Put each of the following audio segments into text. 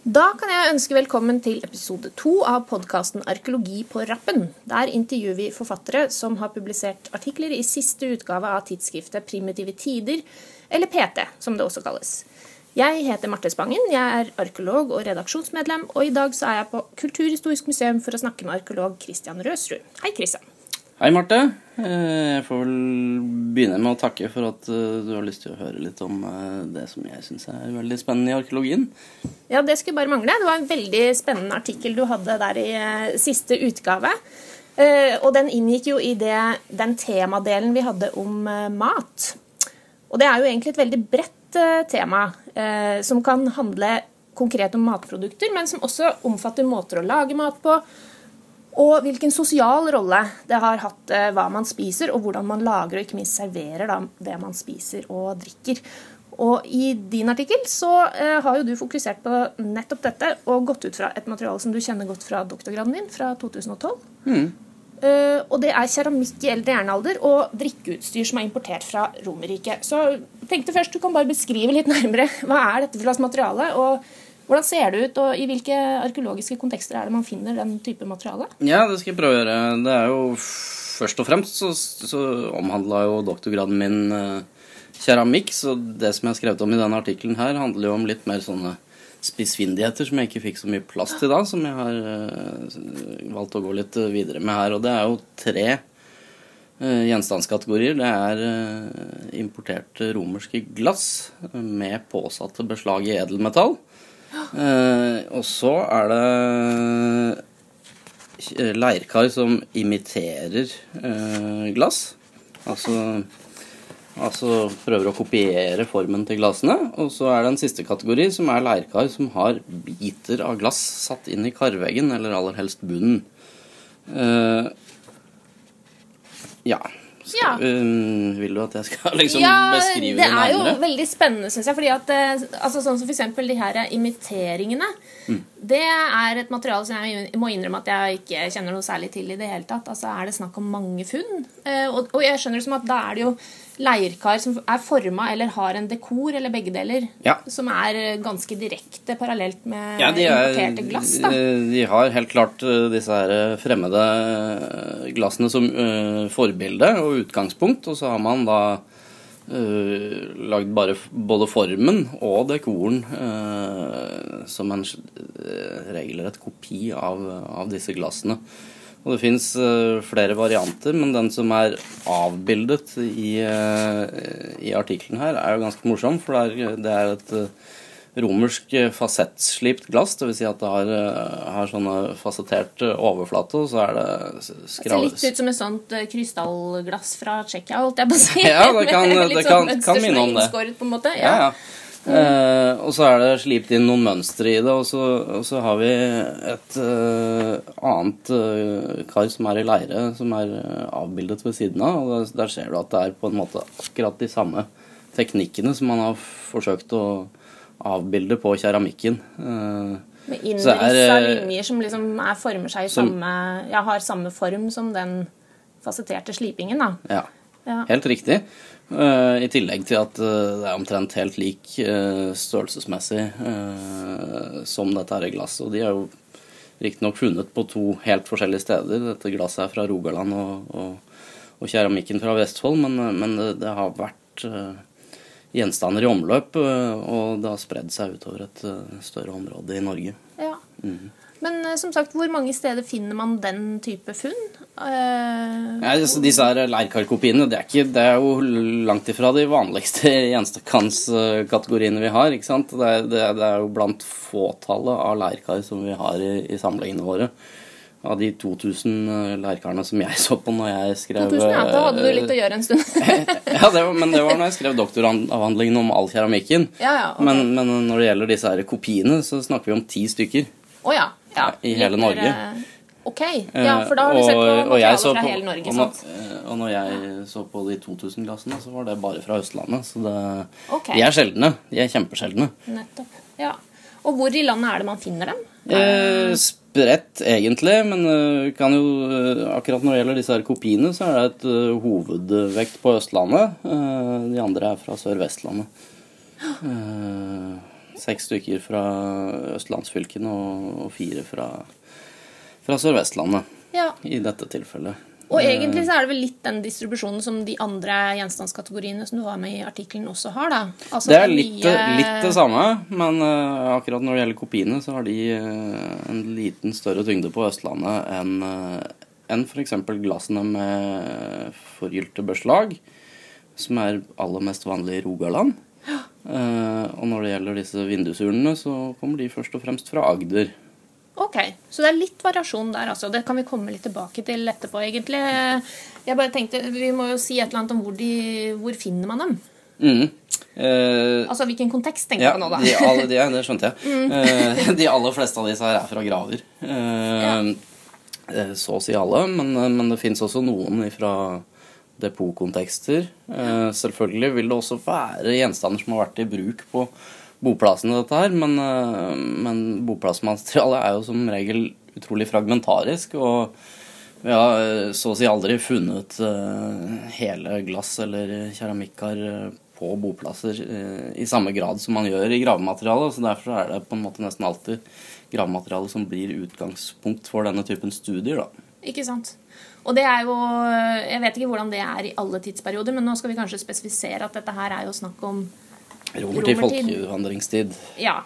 Da kan jeg ønske velkommen til episode to av podkasten Arkeologi på rappen. Der intervjuer vi forfattere som har publisert artikler i siste utgave av tidsskriftet Primitive tider, eller PT, som det også kalles. Jeg heter Marte Spangen, jeg er arkeolog og redaksjonsmedlem, og i dag så er jeg på Kulturhistorisk museum for å snakke med arkeolog Christian Røsrud. Hei, Christian. Hei, Marte. Eh, jeg får vel begynne med å takke for at eh, du har lyst til å høre litt om eh, det som jeg syns er veldig spennende i arkeologien. Ja, det skulle bare mangle. Det var en veldig spennende artikkel du hadde der i siste utgave. Og den inngikk jo i det, den temadelen vi hadde om mat. Og det er jo egentlig et veldig bredt tema, som kan handle konkret om matprodukter, men som også omfatter måter å lage mat på og hvilken sosial rolle det har hatt eh, hva man spiser, og hvordan man lager og ikke minst serverer det man spiser og drikker. Og I din artikkel så eh, har jo du fokusert på nettopp dette og gått ut fra et materiale som du kjenner godt fra doktorgraden din fra 2012. Mm. Eh, og det er keramikk i eldre jernalder og drikkeutstyr som er importert fra Romerriket. Så tenkte først du kan bare beskrive litt nærmere hva er dette for slags materiale. og hvordan ser det ut, og i hvilke arkeologiske kontekster er det man finner den type materiale? Ja, det skal jeg prøve å gjøre. Det er jo Først og fremst så, så omhandla jo doktorgraden min eh, keramikk, så det som jeg har skrevet om i denne artikkelen her, handler jo om litt mer sånne spissfindigheter som jeg ikke fikk så mye plass til da, som jeg har uh, valgt å gå litt videre med her. Og det er jo tre uh, gjenstandskategorier. Det er uh, importert romerske glass med påsatte beslag i edelmetall. Eh, og så er det eh, leirkar som imiterer eh, glass. Altså, altså prøver å kopiere formen til glassene. Og så er det en siste kategori, som er leirkar som har biter av glass satt inn i karveggen, eller aller helst bunnen. Ja. Ja. Um, vil du at jeg skal liksom ja, beskrive det nærmere? Det er jo veldig spennende, syns jeg. fordi at, eh, altså, Sånn som f.eks. de her imiteringene. Mm. Det er et materiale som jeg må innrømme at jeg ikke kjenner noe særlig til i det hele tatt. Altså Er det snakk om mange funn? Uh, og, jeg skjønner det som at da er det jo leirkar som er forma eller har en dekor, eller begge deler, ja. som er ganske direkte parallelt med ja, er, importerte glass. da. De har helt klart disse her fremmede glassene som forbilde og utgangspunkt, og så har man da uh, lagd bare både formen og dekoren uh, som en regelrett kopi av, av disse glassene. Og det fins uh, flere varianter, men den som er avbildet i, uh, i artikkelen her, er jo ganske morsom, for det er, det er et romersk fasettslipt glass. Dvs. Si at det har, har sånne fasettert overflate, og så er det skrav... Det ser litt ut som et sånt krystallglass fra Tsjekkia, holdt jeg på å si. Ja, det kan, det kan, sånn kan minne om det. På en måte. Ja. ja, ja. Eh, og så er det slipt inn noen mønstre i det, og så, og så har vi et uh, annet uh, kar som er i leire, som er avbildet ved siden av. og der, der, ser du at det er på en måte akkurat de samme teknikkene som man har forsøkt å avbilde på keramikken. Med innrissa linjer som liksom er, former seg i som, samme Ja, har samme form som den fasetterte slipingen, da. Ja. ja. Helt riktig. Uh, I tillegg til at det er omtrent helt lik størrelsesmessig som dette her glasset. Og de er jo riktignok funnet på to helt forskjellige steder. Dette glasset er fra Rogaland og, og, og keramikken fra Vestfold, men, men det, det, har vært gjenstander i omløp, og det har spredd seg utover et større område i Norge. Ja. Mm. Men eh, som sagt, hvor mange steder finner man den type funn? Uh, ja, disse her leirkarkopiene det, det, er jo langt ifra de vanligste gjenstandskategoriene vi har. ikke sant? Det er, det, det er jo blant fåtallet av leirkar som vi har i, i samlingene våre. Av de 2000 lærkarene som jeg så på når jeg skrev 2000, ja, Da hadde du litt å gjøre en stund. ja, det var, men det var når jeg skrev doktoravhandlingen om all keramikken. Ja, ja, okay. men, men, når det gjelder disse her kopiene, så snakker vi om ti stykker. Oh, ja ja, i hele Norge. Eh, ok, ja, for da har du sett på materialer fra hele Norge. Eh, og når jeg så på de 2000-glassene, så var det bare fra Østlandet. Så det, okay. de er sjeldne. De er kjempesjeldne. Nettopp. Ja. Og hvor i landet er det man finner dem? Eh, spredt, egentlig. Men uh, kan jo, uh, akkurat når det gjelder disse her kopiene, så er det et uh, hovedvekt på Østlandet. de andre er fra Sør-Vestlandet. Seks stykker fra østlandsfylkene og, og fire fra, fra Sør-Vestlandet Ja. i dette tilfellet. Og egentlig så er det vel litt den distribusjonen som de andre gjenstandskategoriene som du var med i artikkelen, også har, da. Altså, Det er litt, mye- litt det samme, men uh, akkurat når det gjelder kopiene, så har de uh, en liten større tyngde på Østlandet enn uh, enn f.eks. glassene med forgylte børslag, som er aller mest vanlig i Rogaland. Uh, og når det gjelder disse vindusurnene, så kommer de først og fremst fra Agder. Ok, så det er litt variasjon der, altså. Det kan vi komme litt tilbake til etterpå, egentlig. Jeg bare tenkte, Vi må jo si et eller annet om hvor, de, hvor finner man dem. Mm. Uh, Altså hvilken kontekst tenker Ja, du på nå, da. de, alle, de, det skjønte jeg. Eh, de aller fleste av disse her er fra graver. Eh, eh, Så å si alle, men, men det fins også noen fra depotkontekster. Selvfølgelig vil det også være gjenstander som har vært i bruk på boplassene, dette her, men, eh, men boplassmaterialet er jo som regel utrolig fragmentarisk. og vi har eh, så å si aldri funnet eh, hele glass eller keramikkar eh, på boplasser i samme grad som man gjør i gravematerialet. Så derfor er det på en måte nesten alltid gravematerialet som blir utgangspunkt for denne typen studier. da. Ikke sant. Og det er jo Jeg vet ikke hvordan det er i alle tidsperioder, men nå skal vi kanskje spesifisere at dette her er jo snakk om Romertid, folkevandringstid. Ja.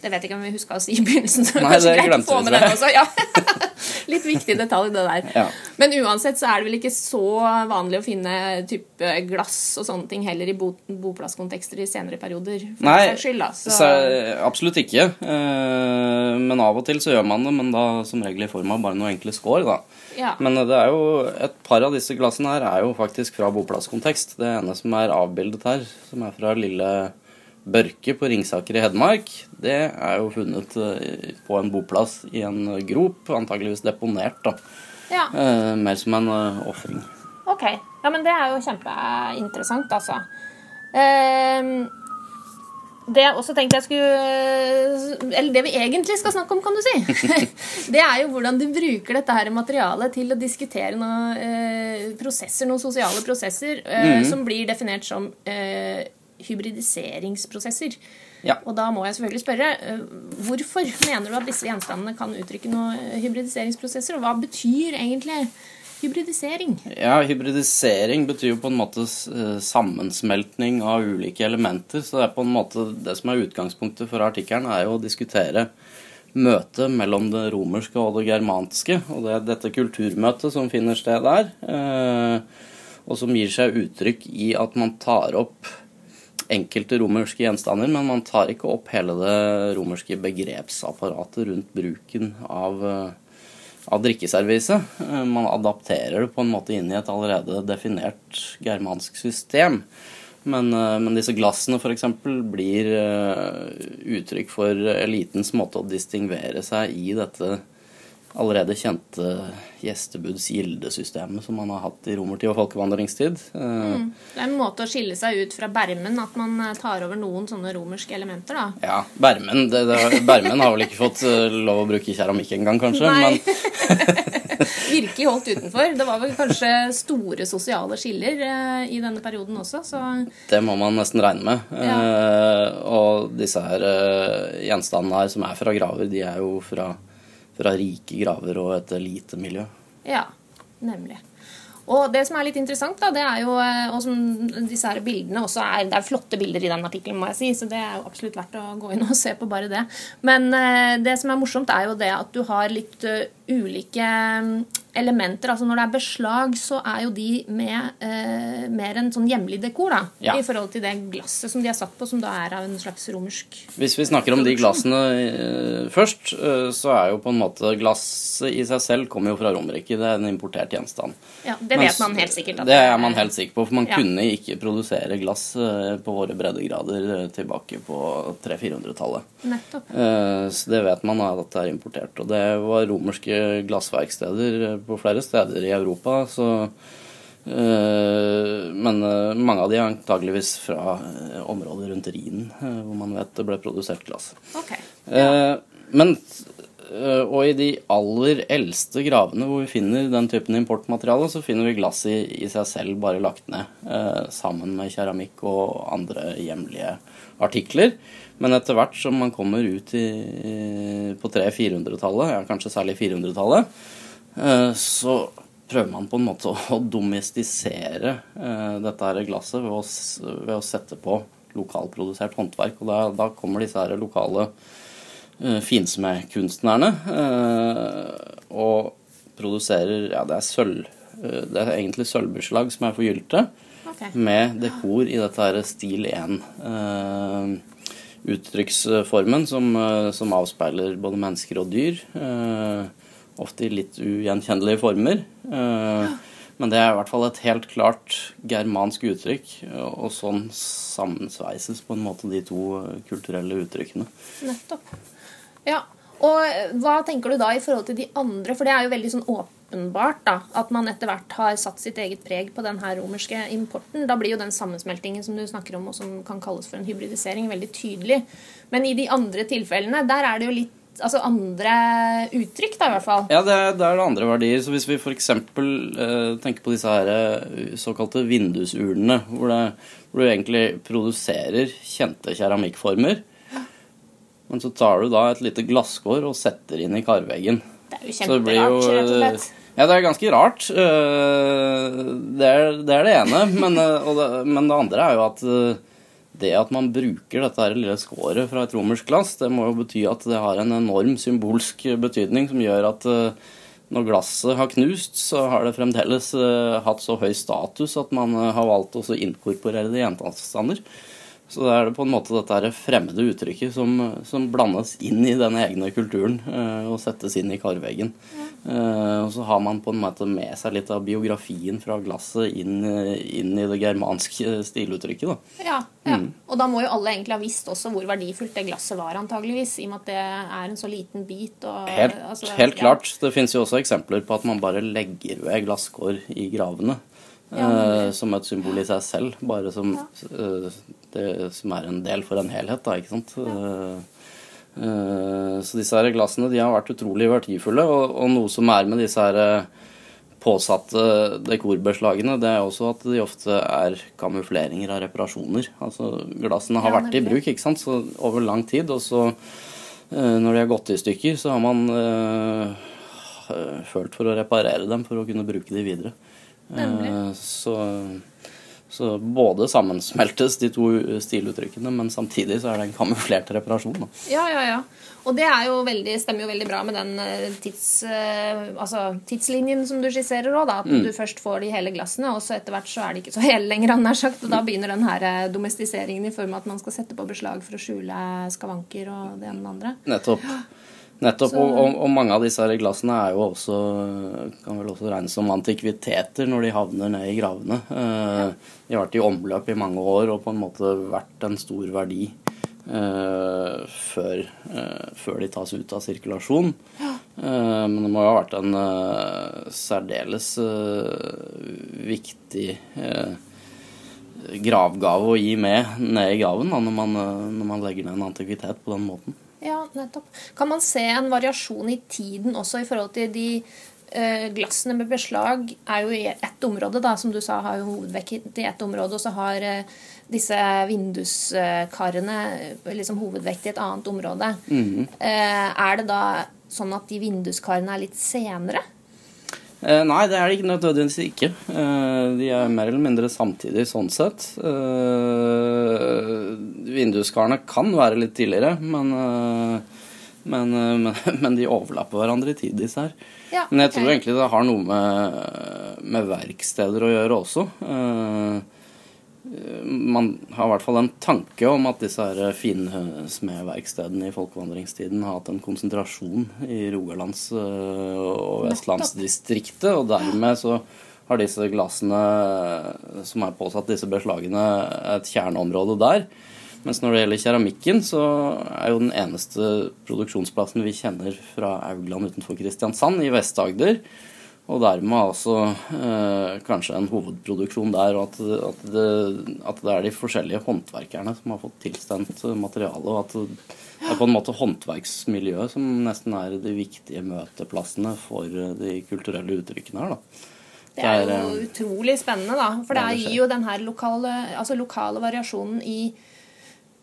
Det vet jeg ikke om vi huska å si i begynnelsen. Så Mm. Nei, det å glemte vi. Ja. Litt viktig detalj, det der. Ja. Men uansett så er det vel ikke så vanlig å finne type glass og sånne ting heller i bo boplasskontekster i senere perioder. Nei, skyld. Så, så, absolutt ikke. Eh, Men av og til så gjør man det, men da som regel i form av bare noen enkle skår. da. ja. Men det er jo et par av disse glassene her er jo faktisk fra boplasskontekst. Det ene som er avbildet her, som er fra lille Børke på Ringsaker i Hedmark, det er jo funnet eh, på en boplass i en grop, antageligvis deponert, da. ja. Eh, Mer som en uh, ofring. Ok. Ja, men det er jo kjempeinteressant, altså. Eh, det jeg også tenkte jeg skulle Eller det vi egentlig skal snakke om, kan du si. Det er jo hvordan du bruker dette her materialet til å diskutere noen eh, prosesser, noen sosiale prosesser, eh, som blir definert som eh, hybridiseringsprosesser. Ja. Og da må jeg selvfølgelig spørre eh, hvorfor mener du at disse gjenstandene kan uttrykke noen hybridiseringsprosesser, og hva betyr egentlig hybridisering? Ja, hybridisering betyr jo på en måte eh, sammensmeltning av ulike elementer. Så det er på en måte det som er utgangspunktet for artikkelen, er jo å diskutere møtet mellom det romerske og det germanske. Og det er dette kulturmøtet som finner sted der. eh, Og som gir seg uttrykk i at man tar opp enkelte romerske gjenstander, men man tar ikke opp hele det romerske begrepsapparatet rundt bruken av eh, av drikkeserviset. Eh, Man adapterer det på en måte inn i et allerede definert germansk system. Men, eh, men disse glassene f.eks. blir uttrykk for elitens måte å distingvere seg i dette allerede kjente gjestebuds-gildesystemet som man har hatt i romertid og folkevandringstid. Mm. Det er en måte å skille seg ut fra bermen, at man eh, tar over noen sånne romerske elementer, da. Ja, Bermen, det, det, Bermen har vel ikke fått eh, lov å bruke keramikk engang, kanskje. Nei. Men Virkelig holdt utenfor. Det var vel kanskje store sosiale skiller eh, i denne perioden også, så Det må man nesten regne med. Ja. og disse her eh, gjenstandene her som er fra graver, de er jo fra, fra rike graver og et lite miljø. ja, nemlig. Og det som er litt interessant, da, det er jo eh, og som disse her bildene også er Det er flotte bilder i den artikkelen, må jeg si, så det er jo absolutt verdt å gå inn og se på bare det. Men eh, det som er morsomt, er jo det at du har litt eh, ulike elementer. Altså når det er beslag, så er jo de med eh, mer en sånn hjemlig dekor, da. Ja. I forhold til det glasset som de er satt på, som da er av en slags romersk Hvis vi snakker om de glassene eh, først, eh, så er jo på en måte glasset i seg selv kommer jo fra Romerike. Det er en importert gjenstand. Ja, Det Mens- vet man helt sikkert. at Det er man helt sikker på, for man Ja. kunne ikke produsere glass eh, på våre breddegrader eh, tilbake på 300-400-tallet. Nettopp. Eh, Så det vet man at det er importert. Og det var romerske glassverksteder på flere steder i Europa. Så, eh, men eh, mange av de er antageligvis fra eh, området rundt Rhinen, hvor man vet det ble produsert glass. Okay. Ja. Men og i de aller eldste gravene hvor vi finner den typen importmateriale, så finner vi glass i, i seg selv bare lagt ned, eh, sammen med keramikk og andre hjemlige artikler. Men etter hvert som man kommer ut i, på 300-400-tallet, ja, kanskje særlig 400-tallet, eh, så prøver man på en måte å domestisere eh, dette her glasset ved å, ved å sette på lokalprodusert håndverk. Og da, da kommer disse her lokale Eh, finsmedkunstnerne. Eh, og produserer Ja, det er sølv. Eh, det er egentlig sølvbeslag som er forgylte. Okay. Med dekor i dette her stil 1 uttrykksformen som, som, avspeiler både mennesker og dyr. Ofte i litt ugjenkjennelige former. Men det er i hvert fall et helt klart germansk uttrykk, og sånn sammensveises på en måte de to kulturelle uttrykkene. Nettopp. Ja, og hva tenker du da i forhold til de andre? For det er jo veldig sånn åpenbart da, at man etter hvert har satt sitt eget preg på den her romerske importen. Da blir jo den sammensmeltingen som du snakker om, og som kan kalles for en hybridisering, veldig tydelig. Men i de andre tilfellene, der er det jo litt altså andre uttrykk, da i hvert fall. Ja, det er, det er andre verdier. Så hvis vi f.eks. Eh, tenker på disse her eh, såkalte vindusurnene, hvor, det, hvor du egentlig produserer kjente keramikkformer, men så tar du da et lite glasskår og setter inn i karveggen. Det er jo kjemperart, rett og slett. Ja, det er ganske rart. Eh, det er det, er det ene. Men eh, det, men det, andre er jo at eh, det at man bruker dette her lille skåret fra et romersk glass, det må jo bety at det har en enorm symbolsk betydning som gjør at når glasset har knust, så har det fremdeles hatt så høy status at man har valgt å inkorporere det i gjenstander. Så det er det på en måte dette fremmede uttrykket som, som, blandes inn i den egne kulturen uh, og settes inn i karveggen. Ja. Uh, og så har man på en måte med seg litt av biografien fra glasset inn, inn i det germanske stiluttrykket. Da. Ja, ja. Mm. og da må jo alle egentlig ha visst også hvor verdifullt det glasset var, antageligvis, i og med at det er en så liten bit. Og, helt, altså, helt klart. Det fins jo også eksempler på at man bare legger ved glasskår i gravene. Ja, uh, som et symbol i seg selv, bare som ja det, som er en del for en helhet. Da, ikke sant? Ja. Uh, så disse her glassene de har vært utrolig verdifulle. Og, og noe som er med disse her eh, påsatte dekorbeslagene, det er også at de ofte er kamufleringer av reparasjoner. Altså Glassene har vært i bruk ikke sant? Så over lang tid, og så når de har gått i stykker, så har man øh, følt for å reparere dem for å kunne bruke de videre. Så så både sammensmeltes de to stiluttrykkene, men samtidig så er det en kamuflert reparasjon. Da. Ja, ja, ja. Og det jo veldig, stemmer jo veldig bra med den eh, tids, eh, altså, tidslinjen som du skisserer òg, At mm. du først får de hele glassene, og så etter hvert så er de ikke så hele lenger, han sagt. Og da begynner den her eh, domestiseringen i form av at man skal sette på beslag for å skjule skavanker og det ene og det andre. Nettopp. Nettopp, og, og, og, mange av disse glassene er jo også, kan vel også regnes som antikviteter når de havner ned i gravene. Eh, de har vært i omløp i mange år og på en måte vært en stor verdi eh, før, eh, før, de tas ut av sirkulasjon. Ja. Eh, men det må jo ha vært en særdeles eh, viktig gravgave å gi med ned i graven da, når, man, når man legger ned en antikvitet på den måten. Ja, nettopp. Kan man se en variasjon i tiden også i forhold til de eh, glassene med beslag er jo i ett område, da, som du sa, har jo hovedvekt i ett område, og så har eh, disse vinduskarene eh, liksom hovedvekt i et annet område. Mm. -hmm. er det da sånn at de vinduskarene er litt senere? Eh, nei, det er det ikke nødvendigvis ikke. Eh, de er mer eller mindre samtidig sånn sett. Eh, vinduskarene kan være litt tidligere, men, eh, men, eh, men, men, de overlapper hverandre i tid, disse her. Ja, men jeg tror egentlig det har noe med, med verksteder å gjøre også. Eh, man har i hvert fall en tanke om at disse finsmedverkstedene i folkevandringstiden har hatt en konsentrasjon i Rogalands- eh, og Vestlandsdistriktet, og dermed så har disse glassene som er påsatt disse beslagene, et kjerneområde der. Mens når det gjelder keramikken, så er jo den eneste produksjonsplassen vi kjenner fra Augland utenfor Kristiansand, i Vest-Agder. Og dermed altså eh, kanskje en hovedproduksjon der, og at, at, det, at, det, er de forskjellige håndverkerne som har fått tilstendt materialet. Og at det er på en måte håndverksmiljøet som nesten er de viktige møteplassene for de kulturelle uttrykkene her. da. Det er jo eh, utrolig spennende, da. For det gir jo den her lokale, altså lokale variasjonen i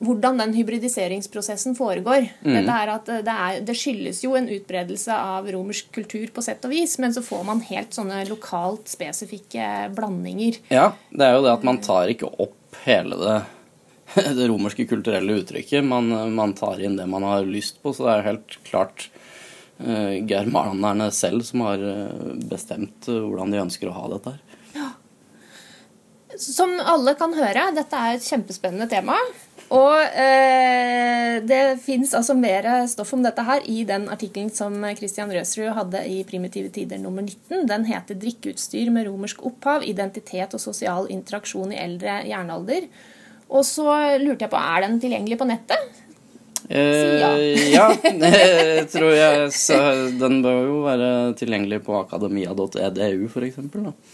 hvordan den hybridiseringsprosessen foregår. Mm. At det, er, det, skyldes jo en utbredelse av romersk kultur på sett og vis, men så får man helt sånne lokalt spesifikke blandinger. Ja, det er jo det at man tar ikke opp hele det, det romerske kulturelle uttrykket. Man, man, tar inn det man har lyst på, så det er helt klart uh, germanerne selv som har eh, bestemt hvordan de ønsker å ha dette her. Ja. Som alle kan høre, dette er et kjempespennende tema. Og eh, det fins altså mer stoff om dette her i den artikkelen som Christian Røsrud hadde i Primitive tider nummer 19. Den heter 'Drikkeutstyr med romersk opphav. Identitet og sosial interaksjon i eldre jernalder'. Og så lurte jeg på, er den tilgjengelig på nettet? Eh, ja. ja, det tror jeg. Så den bør jo være tilgjengelig på akademia.edu, f.eks.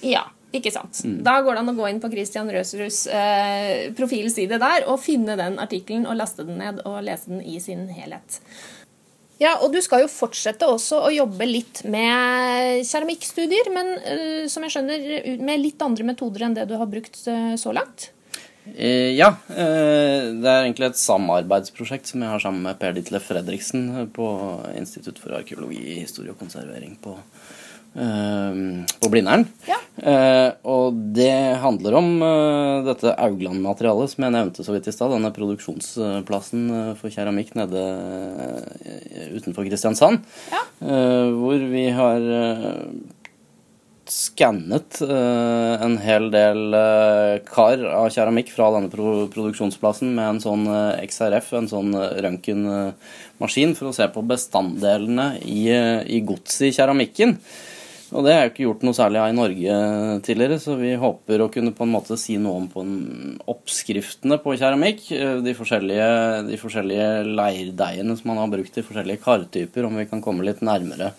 Ja. Ikke sant. Mm. Da går det an å gå inn på Christian Røsrus eh, profilside der og finne den artikkelen og laste den ned og lese den i sin helhet. Ja, og du skal jo fortsette også å jobbe litt med keramikkstudier, men uh, som jeg skjønner, med litt andre metoder enn det du har brukt uh, så langt? Eh, ja. Eh, det er egentlig et samarbeidsprosjekt som jeg har sammen med Per Ditle Fredriksen på Institutt for arkeologi, historie og konservering på på Blindern. Ja. Uh, og det handler om uh, dette Augland-materialet som jeg nevnte så vidt i stad. Denne produksjonsplassen uh, for keramikk nede utenfor Kristiansand. Ja. hvor vi har skannet en hel del kar av keramikk fra denne pro produksjonsplassen med en sånn XRF, en sånn røntgenmaskin, for å se på bestanddelene i, i godset i keramikken. Og det er jo ikke gjort noe særlig av i Norge tidligere, så vi håper å kunne på en måte si noe om på en oppskriftene på keramikk. De forskjellige, de forskjellige leirdeigene som man har brukt i forskjellige kartyper, om vi kan komme litt nærmere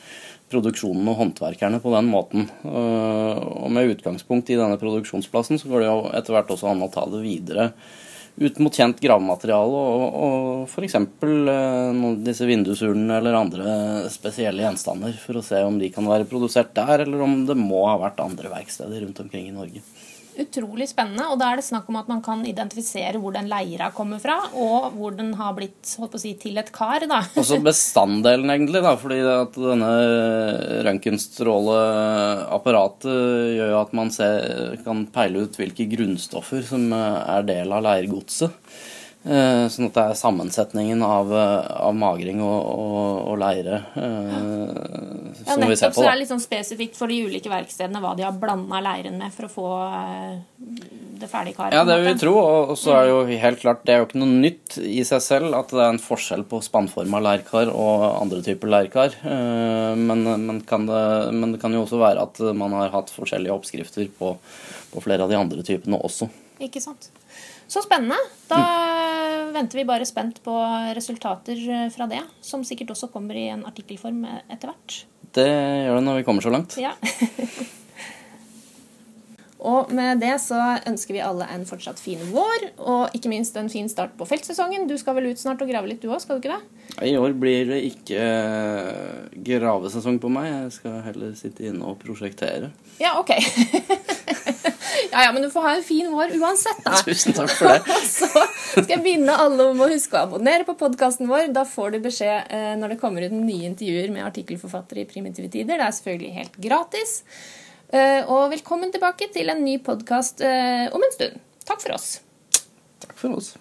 produksjonen og håndverkerne på den måten. Og med utgangspunkt i denne produksjonsplassen så går det jo etter hvert også an å ta det videre ut mot kjent gravemateriale og, og f.eks. Eh, disse vindusurene eller andre spesielle gjenstander, for å se om de kan være produsert der, eller om det må ha vært andre verksteder rundt omkring i Norge utrolig spennende. Og da er det snakk om at man kan identifisere hvor den leira kommer fra, og hvor den har blitt holdt på å si, til et kar. da. Også bestanddelen, egentlig. da, fordi at denne røntgenstråleapparatet gjør jo at man ser, kan peile ut hvilke grunnstoffer som er del av leirgodset. Eh, sånn at det er sammensetningen av, eh, av magring og, og, og leire eh, ja, som vi ser på. Så det er litt sånn spesifikt for de ulike verkstedene hva de har blanda leiren med for å få eh, det ferdige karet. Ja, det vil vi tro. Og så er det jo helt klart det er jo ikke noe nytt i seg selv at det er en forskjell på spannforma leirkar og andre typer leirkar. Men, men, kan det, men det kan jo også være at man har hatt forskjellige oppskrifter på, på flere av de andre typene også. Ikke sant. Så spennende. Da mm. Venter vi bare spent på resultater eh, fra det, som sikkert også kommer i en artikkelform etter hvert. Det gjør det når vi kommer så langt. Ja. Og med det så ønsker vi alle en fortsatt fin vår, og ikke minst en fin start på feltsesongen. Du skal vel ut snart og grave litt, du òg, skal du ikke det? I år blir det ikke eh, gravesesong på meg. Jeg skal heller sitte inne og prosjektere. Ja, ok. ja, ja, men du får ha en fin vår uansett, da. Tusen takk for det. så skal jeg minne alle om å huske å abonnere på podkasten vår. Da får du beskjed eh, når det kommer ut nye intervjuer med artikkelforfattere i Primitive Tider. Det er selvfølgelig helt gratis. Eh, og velkommen tilbake til en ny podkast eh, om en stund. Takk for oss. Takk for oss.